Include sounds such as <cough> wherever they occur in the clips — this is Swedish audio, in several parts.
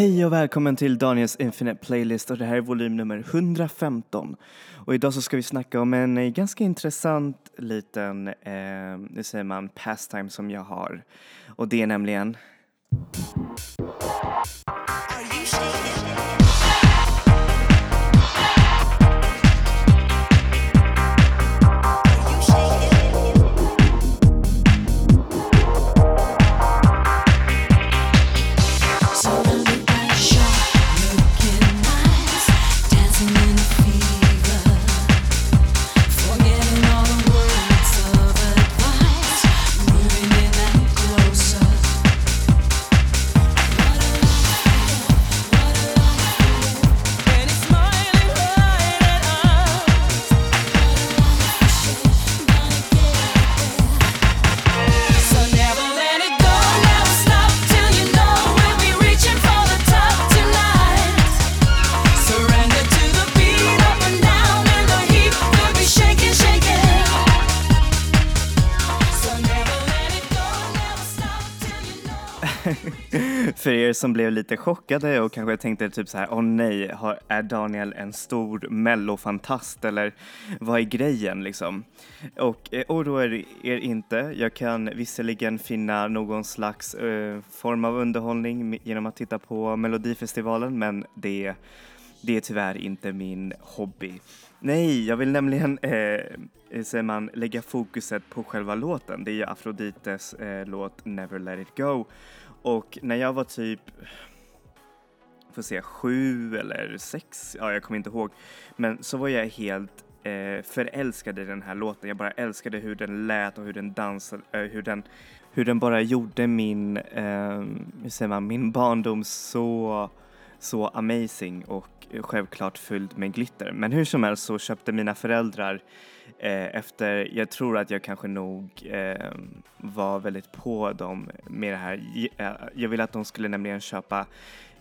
Hej och välkommen till Daniels Infinite Playlist och det här är volym nummer 115. Och idag så ska vi snacka om en eh, ganska intressant liten, eh, nu säger man, pastime som jag har. Och det är nämligen som blev lite chockade och kanske tänkte typ så här, åh nej, har, är Daniel en stor mellofantast eller vad är grejen liksom? Och eh, oroa er er inte, jag kan visserligen finna någon slags eh, form av underhållning genom att titta på Melodifestivalen, men det, det är tyvärr inte min hobby. Nej, jag vill nämligen, eh, eh säger man, lägga fokuset på själva låten. Det är ju Afrodites eh, låt Never Let It Go. Och när jag var typ, får se, sju eller sex, ja jag kommer inte ihåg, men så var jag helt eh, förälskad i den här låten. Jag bara älskade hur den lät och hur den dansade, eh, hur den hur den bara gjorde min, eh, hur säger man, min barndom så, så amazing och eh, självklart fylld med glitter. Men hur som helst så köpte mina föräldrar eh, efter, jag tror att jag kanske nog eh, var väldigt på dem med det här. Eh, jag ville att de skulle nämligen köpa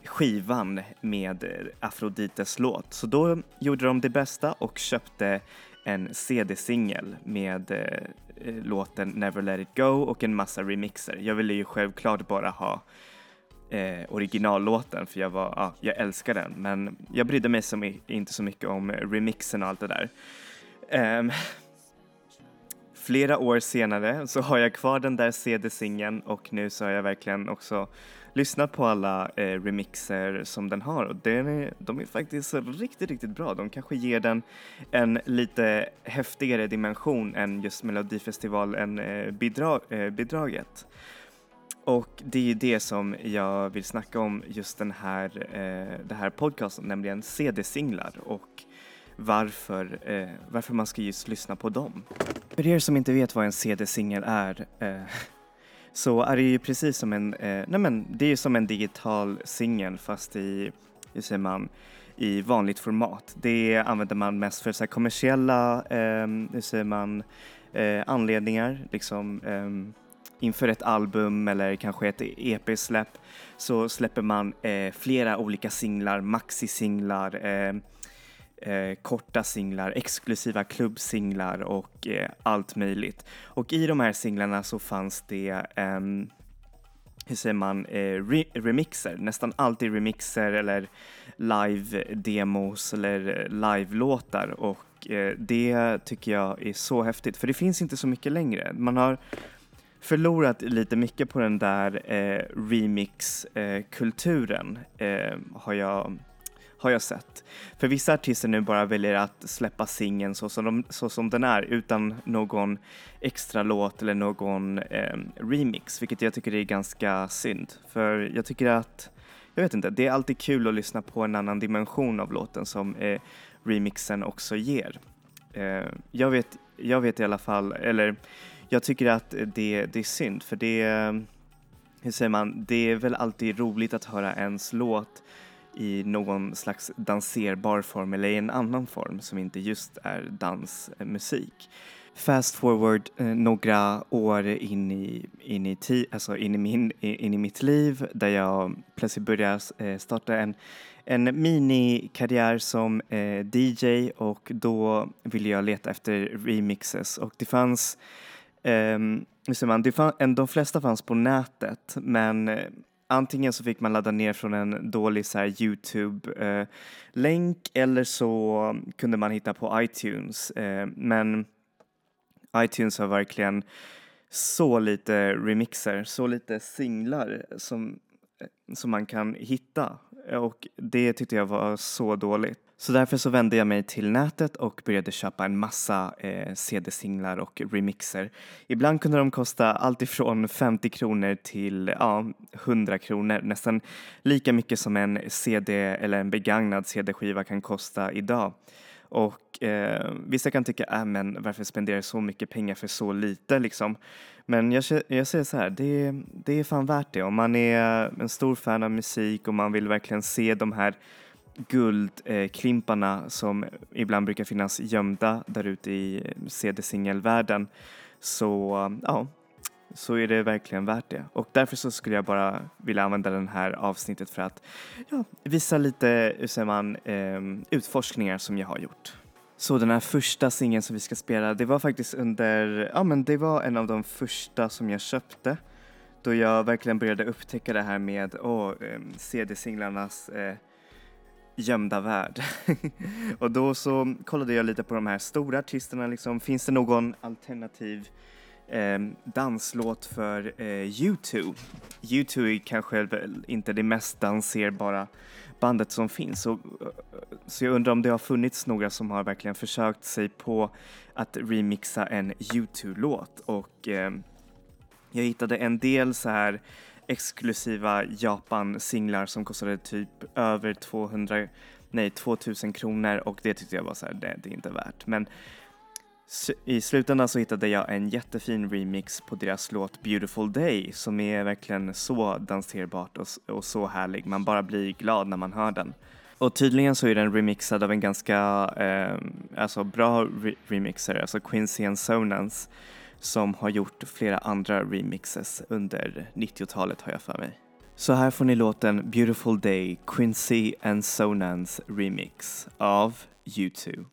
skivan med eh, Afrodites låt. Så då gjorde de det bästa och köpte en CD-singel med eh, eh, låten Never Let It Go och en massa remixer. Jag ville ju självklart bara ha eh, originallåten för jag var, ah, jag älskar den men jag brydde mig som inte så mycket om eh, remixen och allt det där. Um, flera år senare så har jag kvar den där CD-singeln och nu så har jag verkligen också lyssnat på alla eh, remixer som den har och den är, de är faktiskt riktigt, riktigt bra. De kanske ger den en lite häftigare dimension än just Melodifestivalen eh, bidra eh, bidraget. Och det är ju det som jag vill snacka om just den här, eh, det här podcasten, nämligen CD-singlar och varför, eh, varför man ska just lyssna på dem. För er som inte vet vad en CD-singel är eh, <laughs> så är det ju precis som en, eh, nej men det är ju som en digital singel fast i, hur säger man, i vanligt format. Det använder man mest för så här kommersiella, eh, hur säger man, eh, anledningar, liksom eh, inför ett album eller kanske ett EP-släpp så släpper man eh, flera olika singlar, maxisinglar, eh, eh, korta singlar, exklusiva klubbsinglar och eh, allt möjligt. Och i de här singlarna så fanns det ehm, hur säger man, eh, re- remixer, nästan alltid remixer eller live-demos eller eh, live-låtar och eh, det tycker jag är så häftigt för det finns inte så mycket längre. Man har förlorat lite mycket på den där eh, remix-kulturen eh, eh, har jag har jag sett. För vissa artister nu bara väljer att släppa singeln så som, de, så som den är utan någon extra låt eller någon eh, remix, vilket jag tycker är ganska synd. För jag tycker att, jag vet inte, det är alltid kul att lyssna på en annan dimension av låten som eh, remixen också ger. Eh, jag, vet, jag vet i alla fall, eller jag tycker att det, det är synd för det, hur säger man, det är väl alltid roligt att höra ens låt i någon slags danserbar form eller i en annan form som inte just är dansmusik. Fast forward eh, några år in i, in, i ti, alltså in, i min, in i mitt liv där jag plötsligt började eh, starta en, en minikarriär som eh, DJ och då ville jag leta efter remixes och det fanns Um, man, det fan, de flesta fanns på nätet men eh, antingen så fick man ladda ner från en dålig så här Youtube-länk eh, eller så kunde man hitta på iTunes. Eh, men iTunes har verkligen så lite remixer, så lite singlar som, eh, som man kan hitta och det tyckte jag var så dåligt. Så därför så vände jag mig till nätet och började köpa en massa eh, CD-singlar och remixer. Ibland kunde de kosta allt ifrån 50 kronor till ja, 100 kronor, nästan lika mycket som en CD eller en begagnad CD-skiva kan kosta idag. Och eh, vissa kan tycka, äh, men varför spendera så mycket pengar för så lite liksom? Men jag, jag säger så här, det, det är fan värt det. Om man är en stor fan av musik och man vill verkligen se de här guldklimparna eh, som ibland brukar finnas gömda där ute i eh, CD-singelvärlden så eh, ja, så är det verkligen värt det. Och därför så skulle jag bara vilja använda det här avsnittet för att ja, visa lite, hur säger man, eh, utforskningar som jag har gjort. Så den här första singeln som vi ska spela, det var faktiskt under, ja men det var en av de första som jag köpte då jag verkligen började upptäcka det här med oh, eh, CD-singlarnas eh, gömda värld. <laughs> och då så kollade jag lite på de här stora artisterna liksom, finns det någon alternativ eh, danslåt för eh, U2. U2 är kanske inte det mest danserbara bandet som finns. Så, eh, så jag undrar om det har funnits några som har verkligen försökt sig på att remixa en U2-låt och eh, jag hittade en del så här exklusiva Japan-singlar som kostade typ över 200, nej 2000 kronor och det tyckte jag var så här, det, det är inte värt. Men i slutändan så hittade jag en jättefin remix på deras låt Beautiful Day som är verkligen så danserbart och, och så härlig. Man bara blir glad när man hör den. Och tydligen så är den remixad av en ganska eh, alltså bra re remixer, alltså Quincy and Sonans som har gjort flera andra remixes under 90-talet har jag för mig. Så här får ni låten Beautiful Day Quincy and Sonans remix av U2.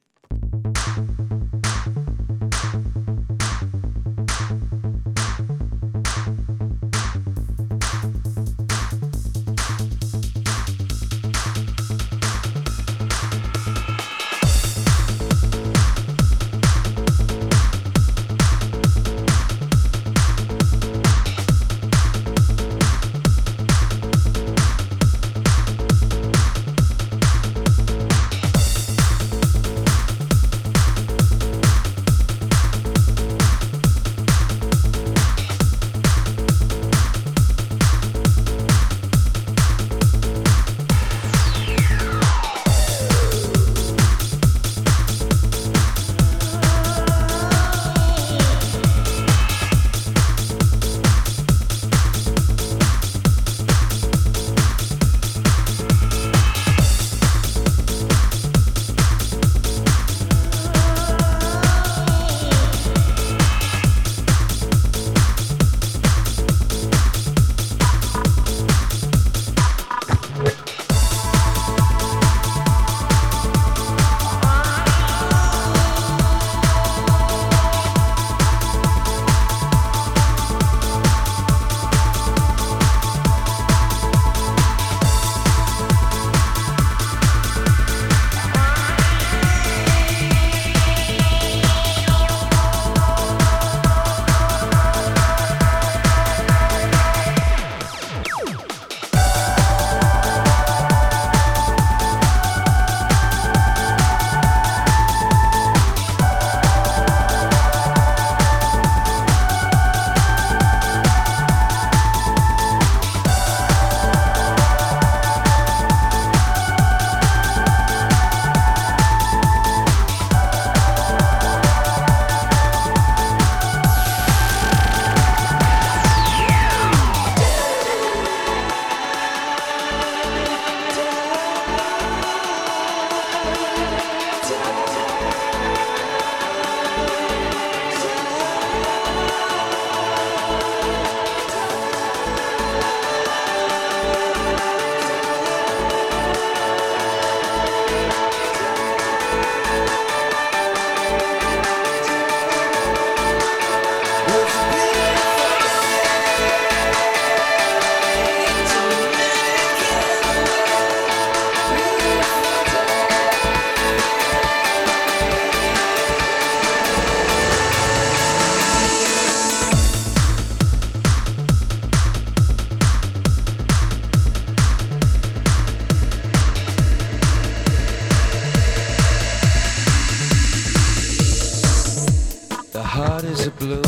heart is a bloom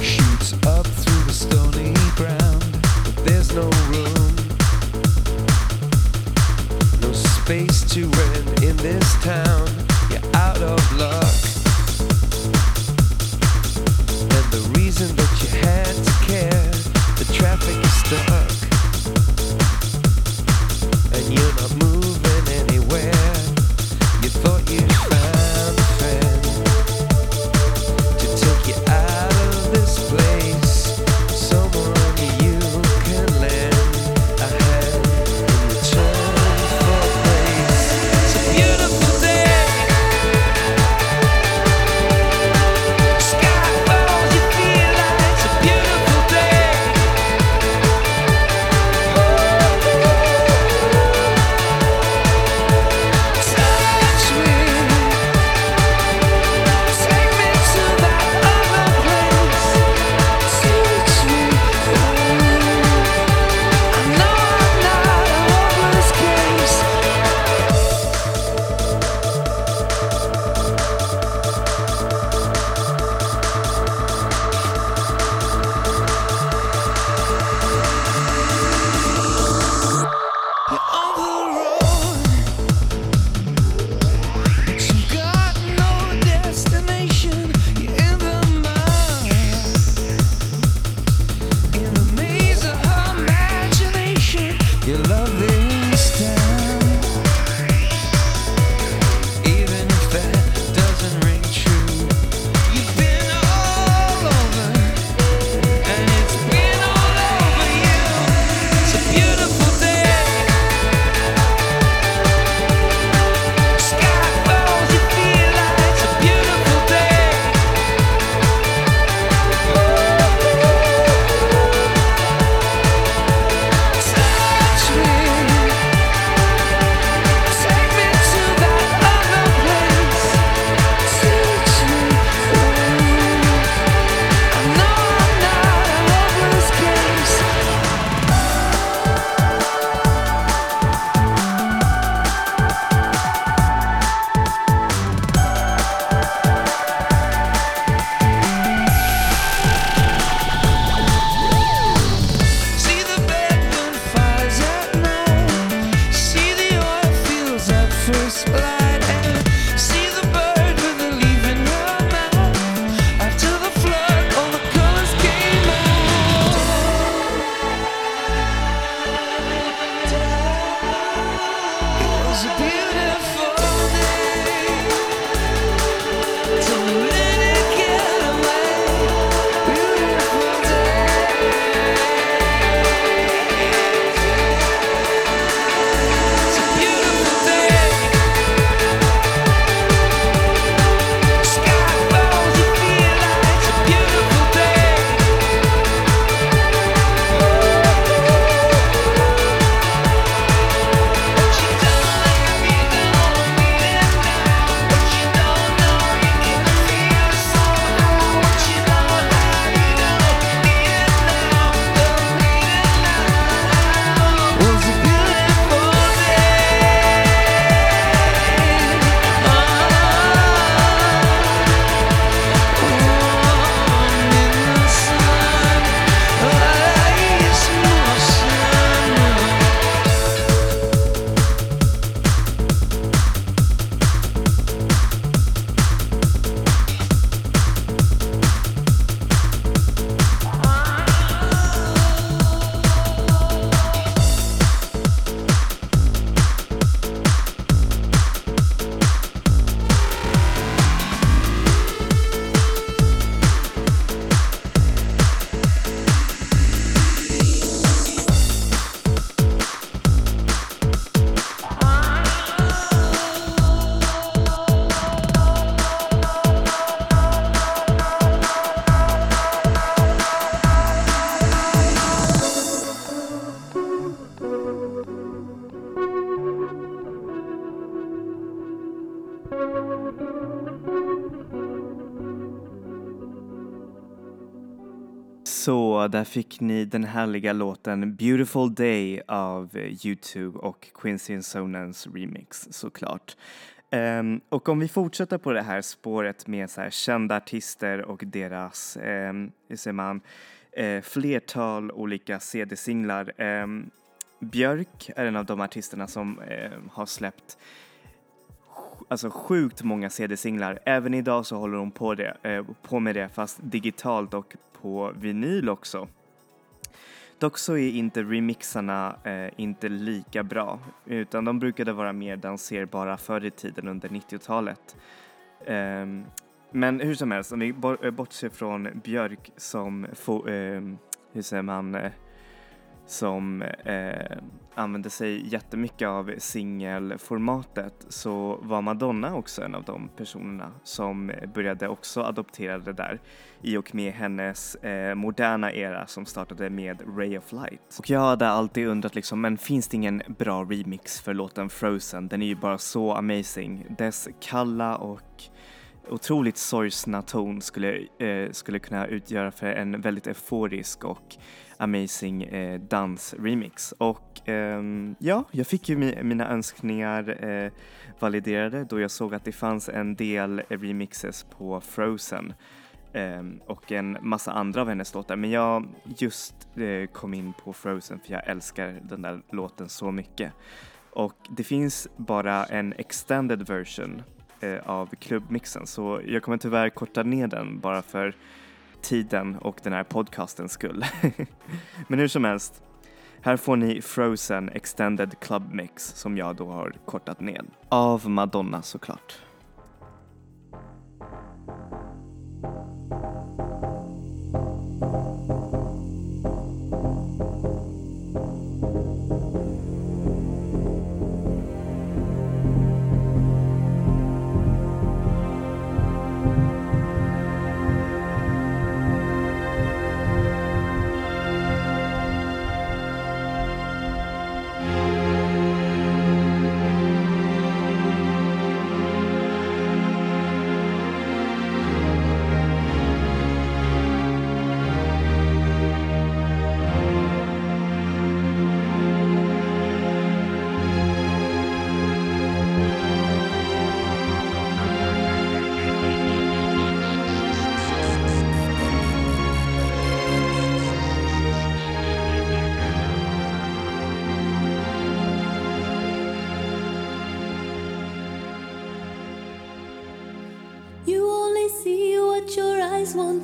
Shoots up through the stony ground. But there's no room. No space to rent in this town. där fick ni den härliga låten Beautiful Day av YouTube och Quincy Sonens remix såklart. Um, och om vi fortsätter på det här spåret med så kända artister och deras, um, hur säger man, uh, flertal olika CD-singlar. Um, ehm, Björk är en av de artisterna som uh, har släppt alltså sjukt många CD-singlar. Även idag så håller hon på, det, eh, på med det fast digitalt och på vinyl också. Dock så är inte remixarna eh, inte lika bra utan de brukade vara mer danserbara förr i tiden under 90-talet. Ehm, men hur som helst, om vi eh, bortser från Björk som, fo- ehm, hur säger man, eh, som eh, använde sig jättemycket av singelformatet så var Madonna också en av de personerna som började också adoptera det där i och med hennes eh, moderna era som startade med Ray of Light. Och jag hade alltid undrat liksom, men finns det ingen bra remix för låten Frozen? Den är ju bara så amazing. Dess kalla och otroligt sorgsna ton skulle, eh, skulle kunna utgöra för en väldigt euforisk och amazing eh, dansremix. Och eh, ja, jag fick ju mi- mina önskningar eh, validerade då jag såg att det fanns en del remixes på Frozen ehm, och en massa andra av hennes låtar. Men jag just eh, kom in på Frozen för jag älskar den där låten så mycket. Och det finns bara en extended version eh, av klubbmixen så jag kommer tyvärr korta ner den bara för tiden och den här podcastens skull. <laughs> Men hur som helst, här får ni Frozen Extended Club Mix som jag då har kortat ned. Av Madonna såklart.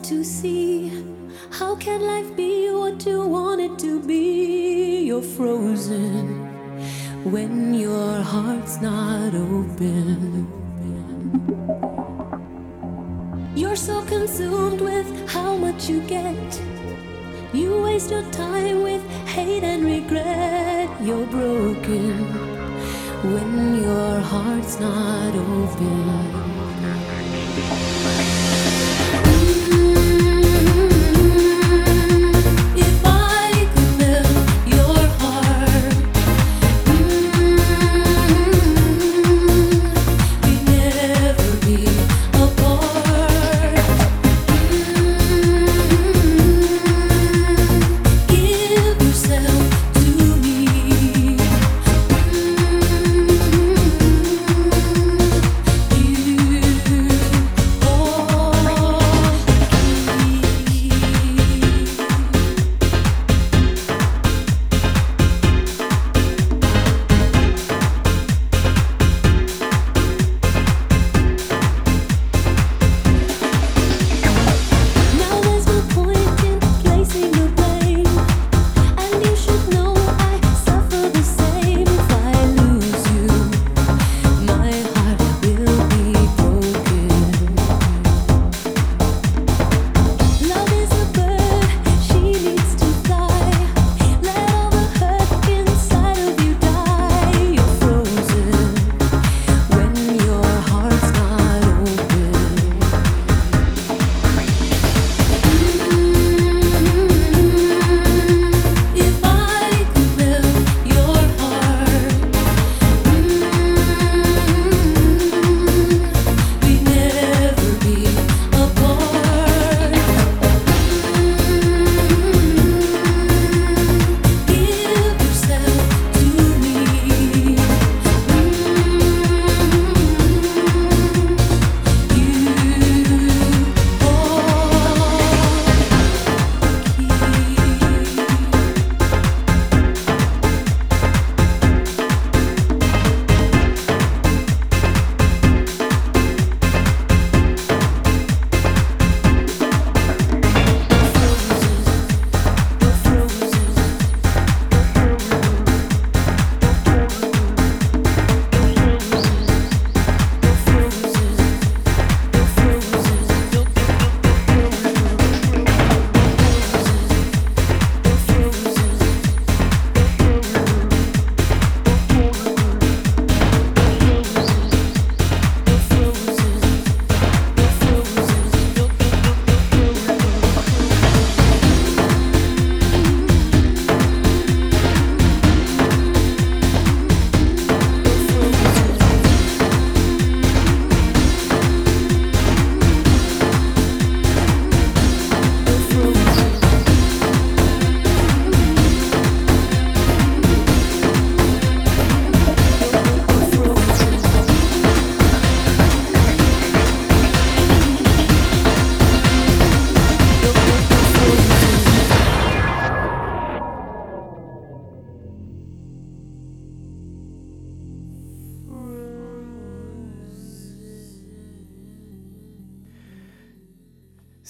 To see. How can life be what you want it to be? You're frozen when your heart's not open. You're so consumed with how much you get. You waste your time with hate and regret. You're broken when your heart's not open.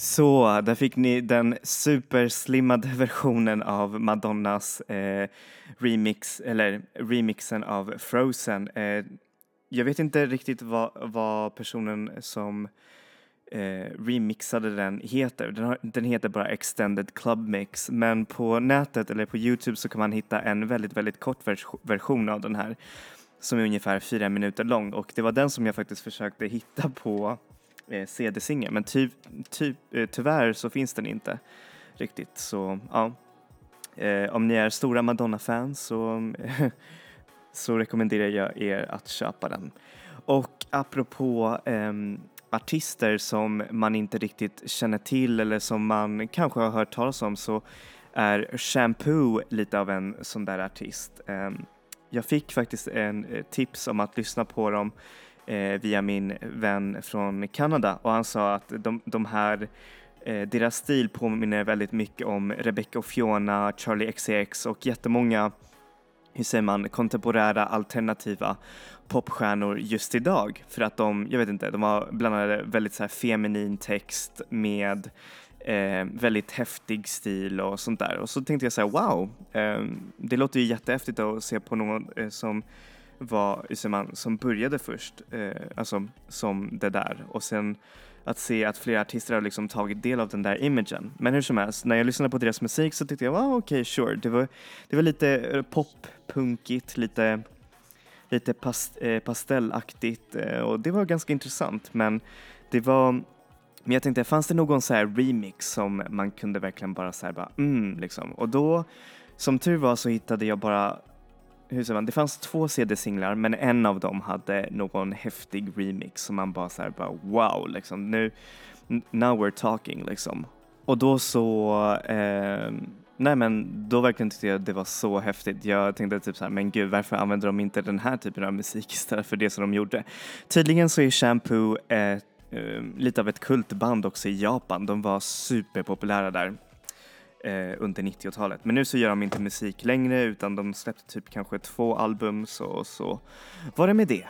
Så, där fick ni den superslimmade <laughs> versionen av Madonnas eh, remix, eller remixen av Frozen. Eh, jag vet inte riktigt vad, vad personen som eh, remixade den heter. Den, har, den heter bara Extended Club Mix, men på nätet eller på Youtube så kan man hitta en väldigt, väldigt kort vers version av den här som är ungefär fyra minuter lång och det var den som jag faktiskt försökte hitta på eh, CD-singel, men ty, ty, eh, tyvärr så finns den inte riktigt så ja. Eh, om ni är stora Madonna-fans så, <laughs> så rekommenderar jag er att köpa den. Och apropå ehm, artister som man inte riktigt känner till eller som man kanske har hört talas om så är Shampoo lite av en sån där artist. Ehm, jag fick faktiskt en eh, tips om att lyssna på dem Eh, via min vän från Kanada. Och han sa att de, de här eh, deras stil påminner väldigt mycket om Rebecca och Fiona, Charlie XCX och jättemånga hur säger man, kontemporära alternativa popstjärnor just idag. För att de, jag vet inte, de har blandade väldigt så här feminin text med eh, väldigt häftig stil och sånt där. Och så tänkte jag så här, wow, eh, det låter ju jättehäftigt att se på någon eh, som var, Yseman som började först, eh, alltså som det där och sen att se att flera artister har liksom tagit del av den där imagen. Men hur som helst, när jag lyssnade på deras musik så tyckte jag, ah, okej, okay, sure. Det var, det var lite eh, poppunkigt, lite, lite past, eh, pastellaktigt eh, och det var ganska intressant. Men det var, men jag tänkte, fanns det någon så här remix som man kunde verkligen bara så här bara, mm, liksom. Och då, som tur var så hittade jag bara hur säger man, det fanns två CD-singlar men en av dem hade någon häftig remix som man bara såhär bara wow liksom nu, now we're talking liksom. Och då så, eh, nej men då verkligen tyckte jag det var så häftigt. Jag tänkte typ såhär, men gud varför använder de inte den här typen av musik <laughs> istället för det som de gjorde? Tydligen så är Shampoo eh, eh, lite av ett kultband också i Japan. De var superpopulära där eh, under 90-talet. Men nu så gör de inte musik längre utan de släppte typ kanske två album så, så var det med det.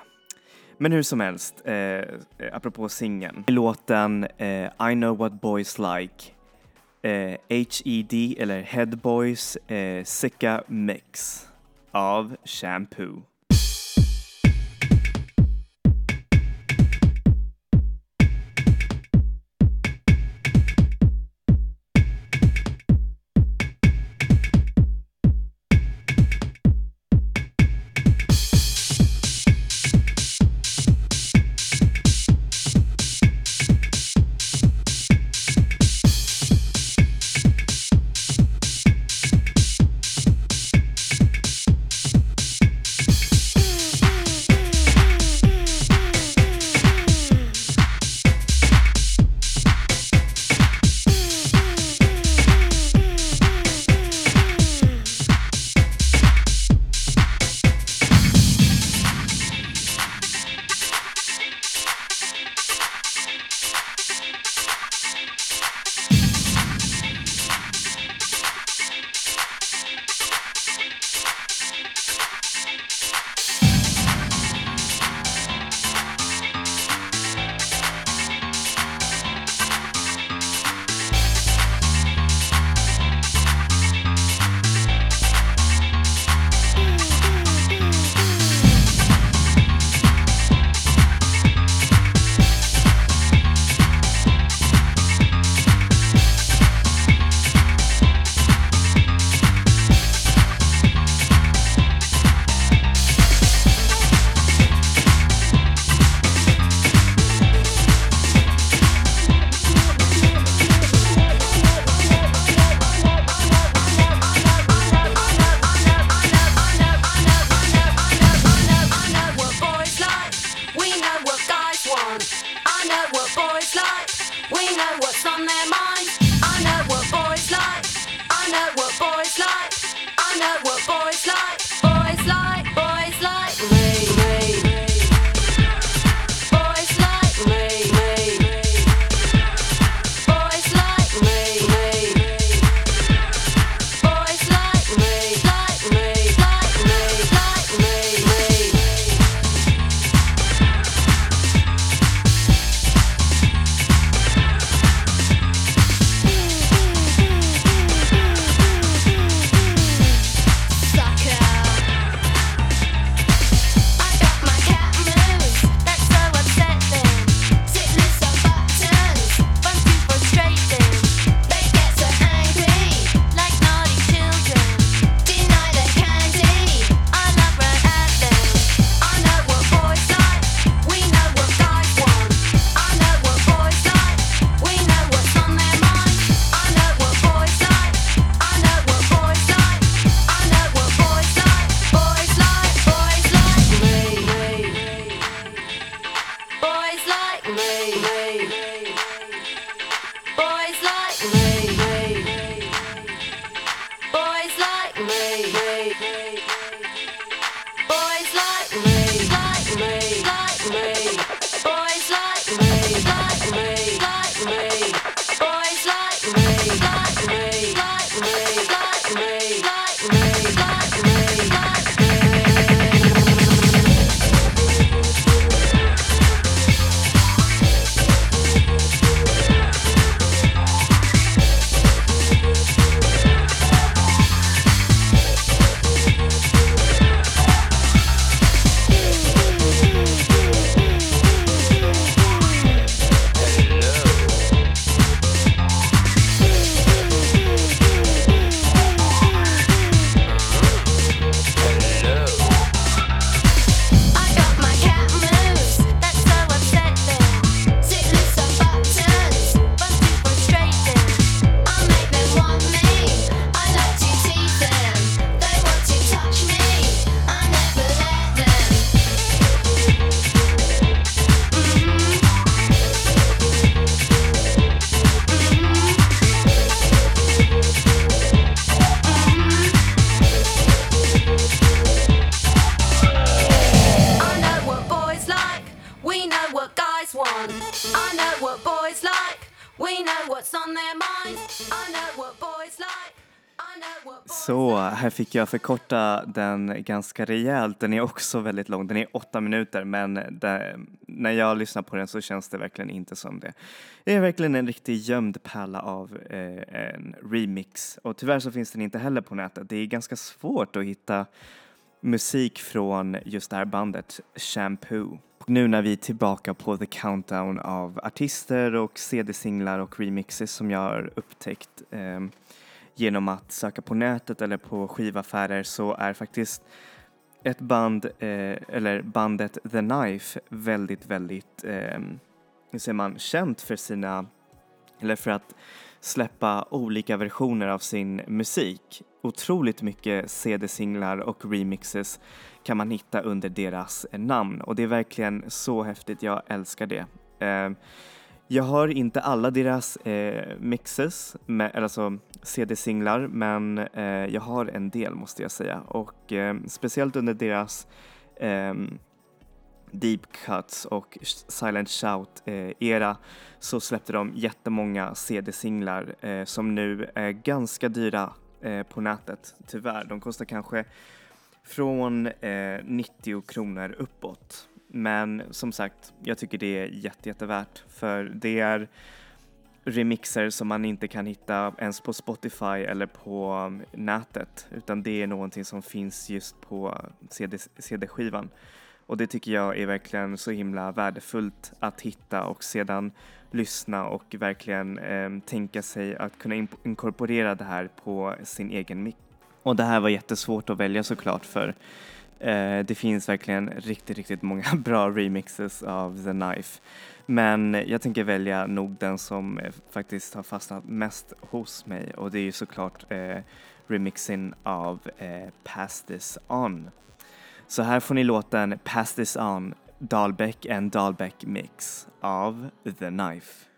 Men hur som helst, eh, apropå singeln. Låten eh, I know what boys like eh, HED eller Head Boys eh, Sicka Mix av Shampoo. Här fick jag förkorta den ganska rejält. Den är också väldigt lång. Den är åtta minuter men det, när jag lyssnar på den så känns det verkligen inte som det. Det är verkligen en riktig gömd pärla av eh, en remix och tyvärr så finns den inte heller på nätet. Det är ganska svårt att hitta musik från just det här bandet Shampoo. Och nu när vi är tillbaka på the countdown av artister och CD-singlar och remixes som jag har upptäckt eh, genom att söka på nätet eller på skivaffärer så är faktiskt ett band, eh, eller bandet The Knife väldigt, väldigt, eh, hur säger man, känt för sina, eller för att släppa olika versioner av sin musik. Otroligt mycket CD-singlar och remixes kan man hitta under deras namn och det är verkligen så häftigt, jag älskar det. Eh, jag har inte alla deras eh, mixes, med, alltså CD-singlar, men eh, jag har en del måste jag säga. Och eh, speciellt under deras ehm, deep cuts och silent shout eh, era så släppte de jättemånga CD-singlar eh, som nu är ganska dyra eh, på nätet, tyvärr. De kostar kanske från eh, 90 kronor uppåt. Men som sagt, jag tycker det är jätte, jättevärt för det är remixer som man inte kan hitta ens på Spotify eller på um, nätet utan det är någonting som finns just på CD, CD-skivan. Och det tycker jag är verkligen så himla värdefullt att hitta och sedan lyssna och verkligen eh, tänka sig att kunna in- inkorporera det här på sin egen mick. Och det här var jättesvårt att välja såklart för eh, det finns verkligen riktigt, riktigt många <laughs> bra remixes av The Knife. Men jag tänker välja nog den som eh, faktiskt har fastnat mest hos mig och det är ju såklart eh, remixen av eh, Pass This On. Så här får ni låten Pass This On, Dahlbeck and Dahlbeck Mix av The Knife.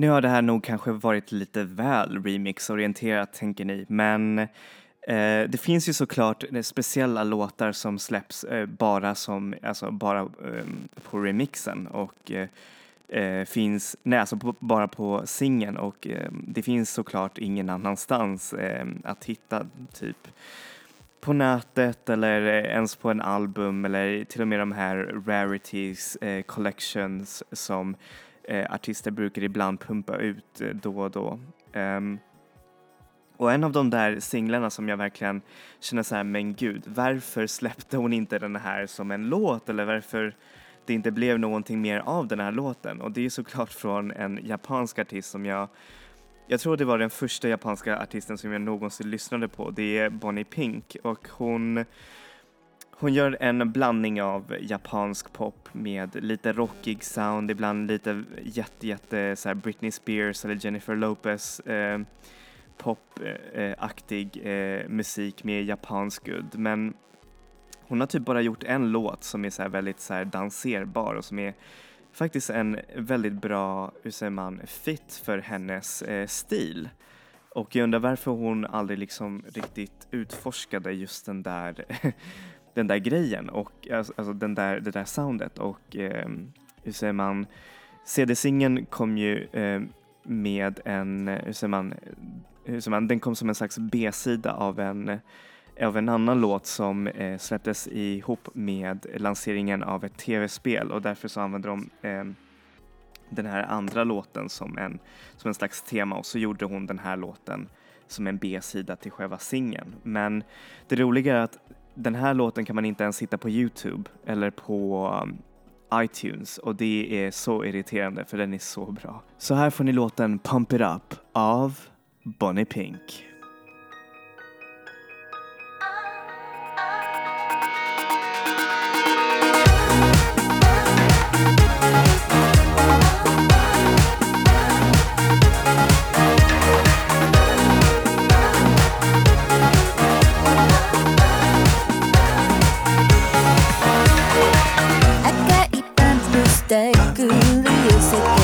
Nu har det här nog kanske varit lite väl remixorienterat tänker ni, men eh, det finns ju såklart eh, speciella låtar som släpps eh, bara som, alltså bara eh, på remixen och eh, eh, finns, nej alltså på, bara på singeln och eh, det finns såklart ingen annanstans eh, att hitta typ på nätet eller eh, ens på en album eller till och med de här rarities eh, collections som eh, artister brukar ibland pumpa ut eh, då och då. Um, och en av de där singlarna som jag verkligen känner så här, men gud, varför släppte hon inte den här som en låt eller varför det inte blev någonting mer av den här låten? Och det är såklart från en japansk artist som jag jag tror det var den första japanska artisten som jag någonsin lyssnade på. Det är Bonnie Pink och hon hon gör en blandning av japansk pop med lite rockig sound, ibland lite jätte, jätte så här Britney Spears eller Jennifer Lopez eh, popaktig eh, eh, musik med japansk udd. Men hon har typ bara gjort en låt som är så här väldigt så här danserbar och som är faktiskt en väldigt bra, hur säger man, fit för hennes eh, stil. Och jag undrar varför hon aldrig liksom riktigt utforskade just den där, <laughs> den där grejen och alltså, den där, det där soundet och eh, hur säger man, CD-singeln kom ju eh, med en, hur säger man, hur säger man, den kom som en slags B-sida av en av en annan låt som eh, släpptes ihop med lanseringen av ett tv-spel och därför så använde de eh, den här andra låten som en, som en slags tema och så gjorde hon den här låten som en B-sida till själva singeln. Men det roliga är att den här låten kan man inte ens hitta på Youtube eller på um, iTunes och det är så irriterande för den är så bra. Så här får ni låten Pump It Up av Bonnie Pink. music.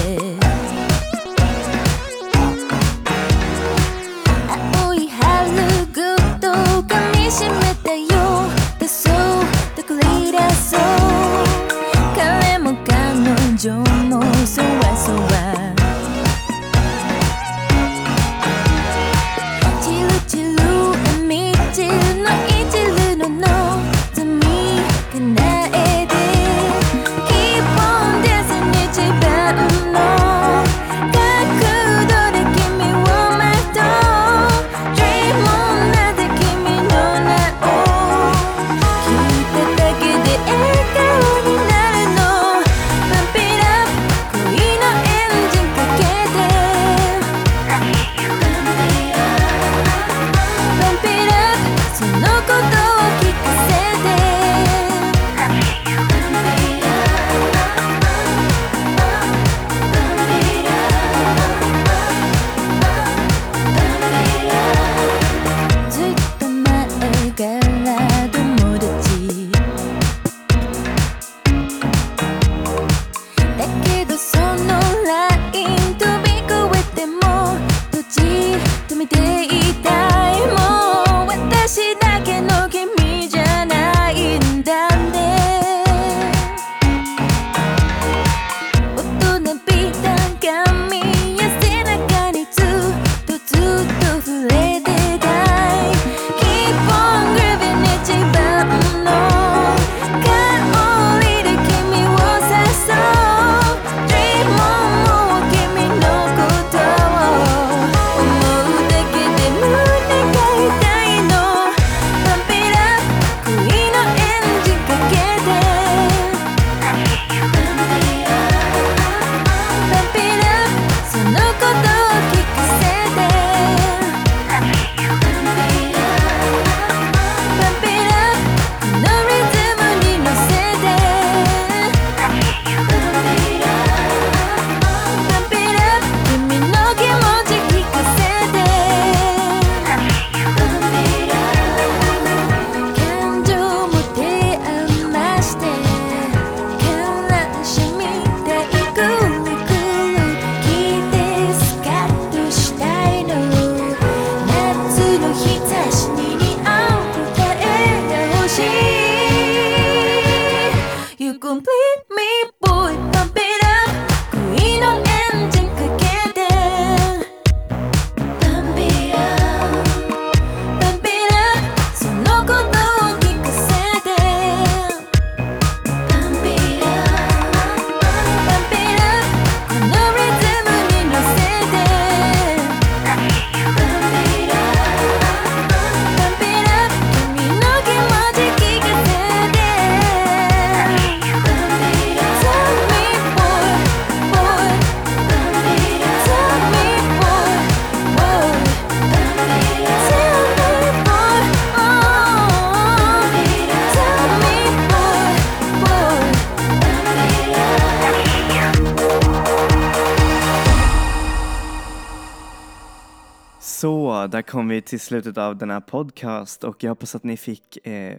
Kom vi till slutet av den här podcast och jag hoppas att ni fick, eh,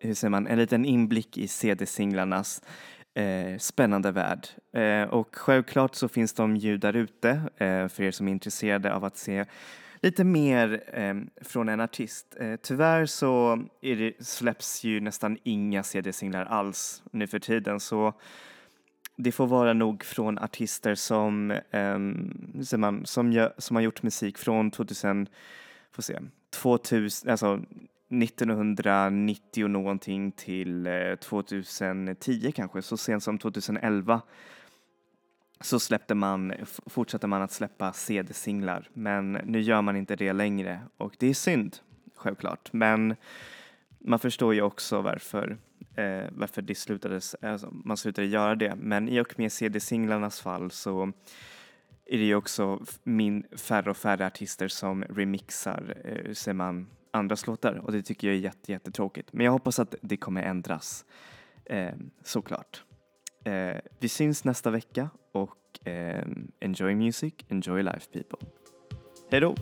hur säger man, en liten inblick i CD-singlarnas eh, spännande värld. Eh, och självklart så finns de ju där ute eh, för er som är intresserade av att se lite mer eh, från en artist. Eh, tyvärr så är det, släpps ju nästan inga CD-singlar alls nu för tiden så det får vara nog från artister som, um, man, som, gör, som har gjort musik från 2000, får se, 2000, alltså 1990 någonting till eh, 2010 kanske, så sent som 2011 så släppte man, fortsatte man att släppa CD-singlar men nu gör man inte det längre och det är synd självklart. Men man förstår ju också varför, eh, varför det slutades, alltså, man slutade göra det. Men i och med CD-singlarnas fall så är det ju också min färre och färre artister som remixar, eh, ser man, andras låtar och det tycker jag är jätte, jättetråkigt. Men jag hoppas att det kommer ändras, eh, såklart. Eh, vi syns nästa vecka och eh, enjoy music, enjoy life people. Hej då!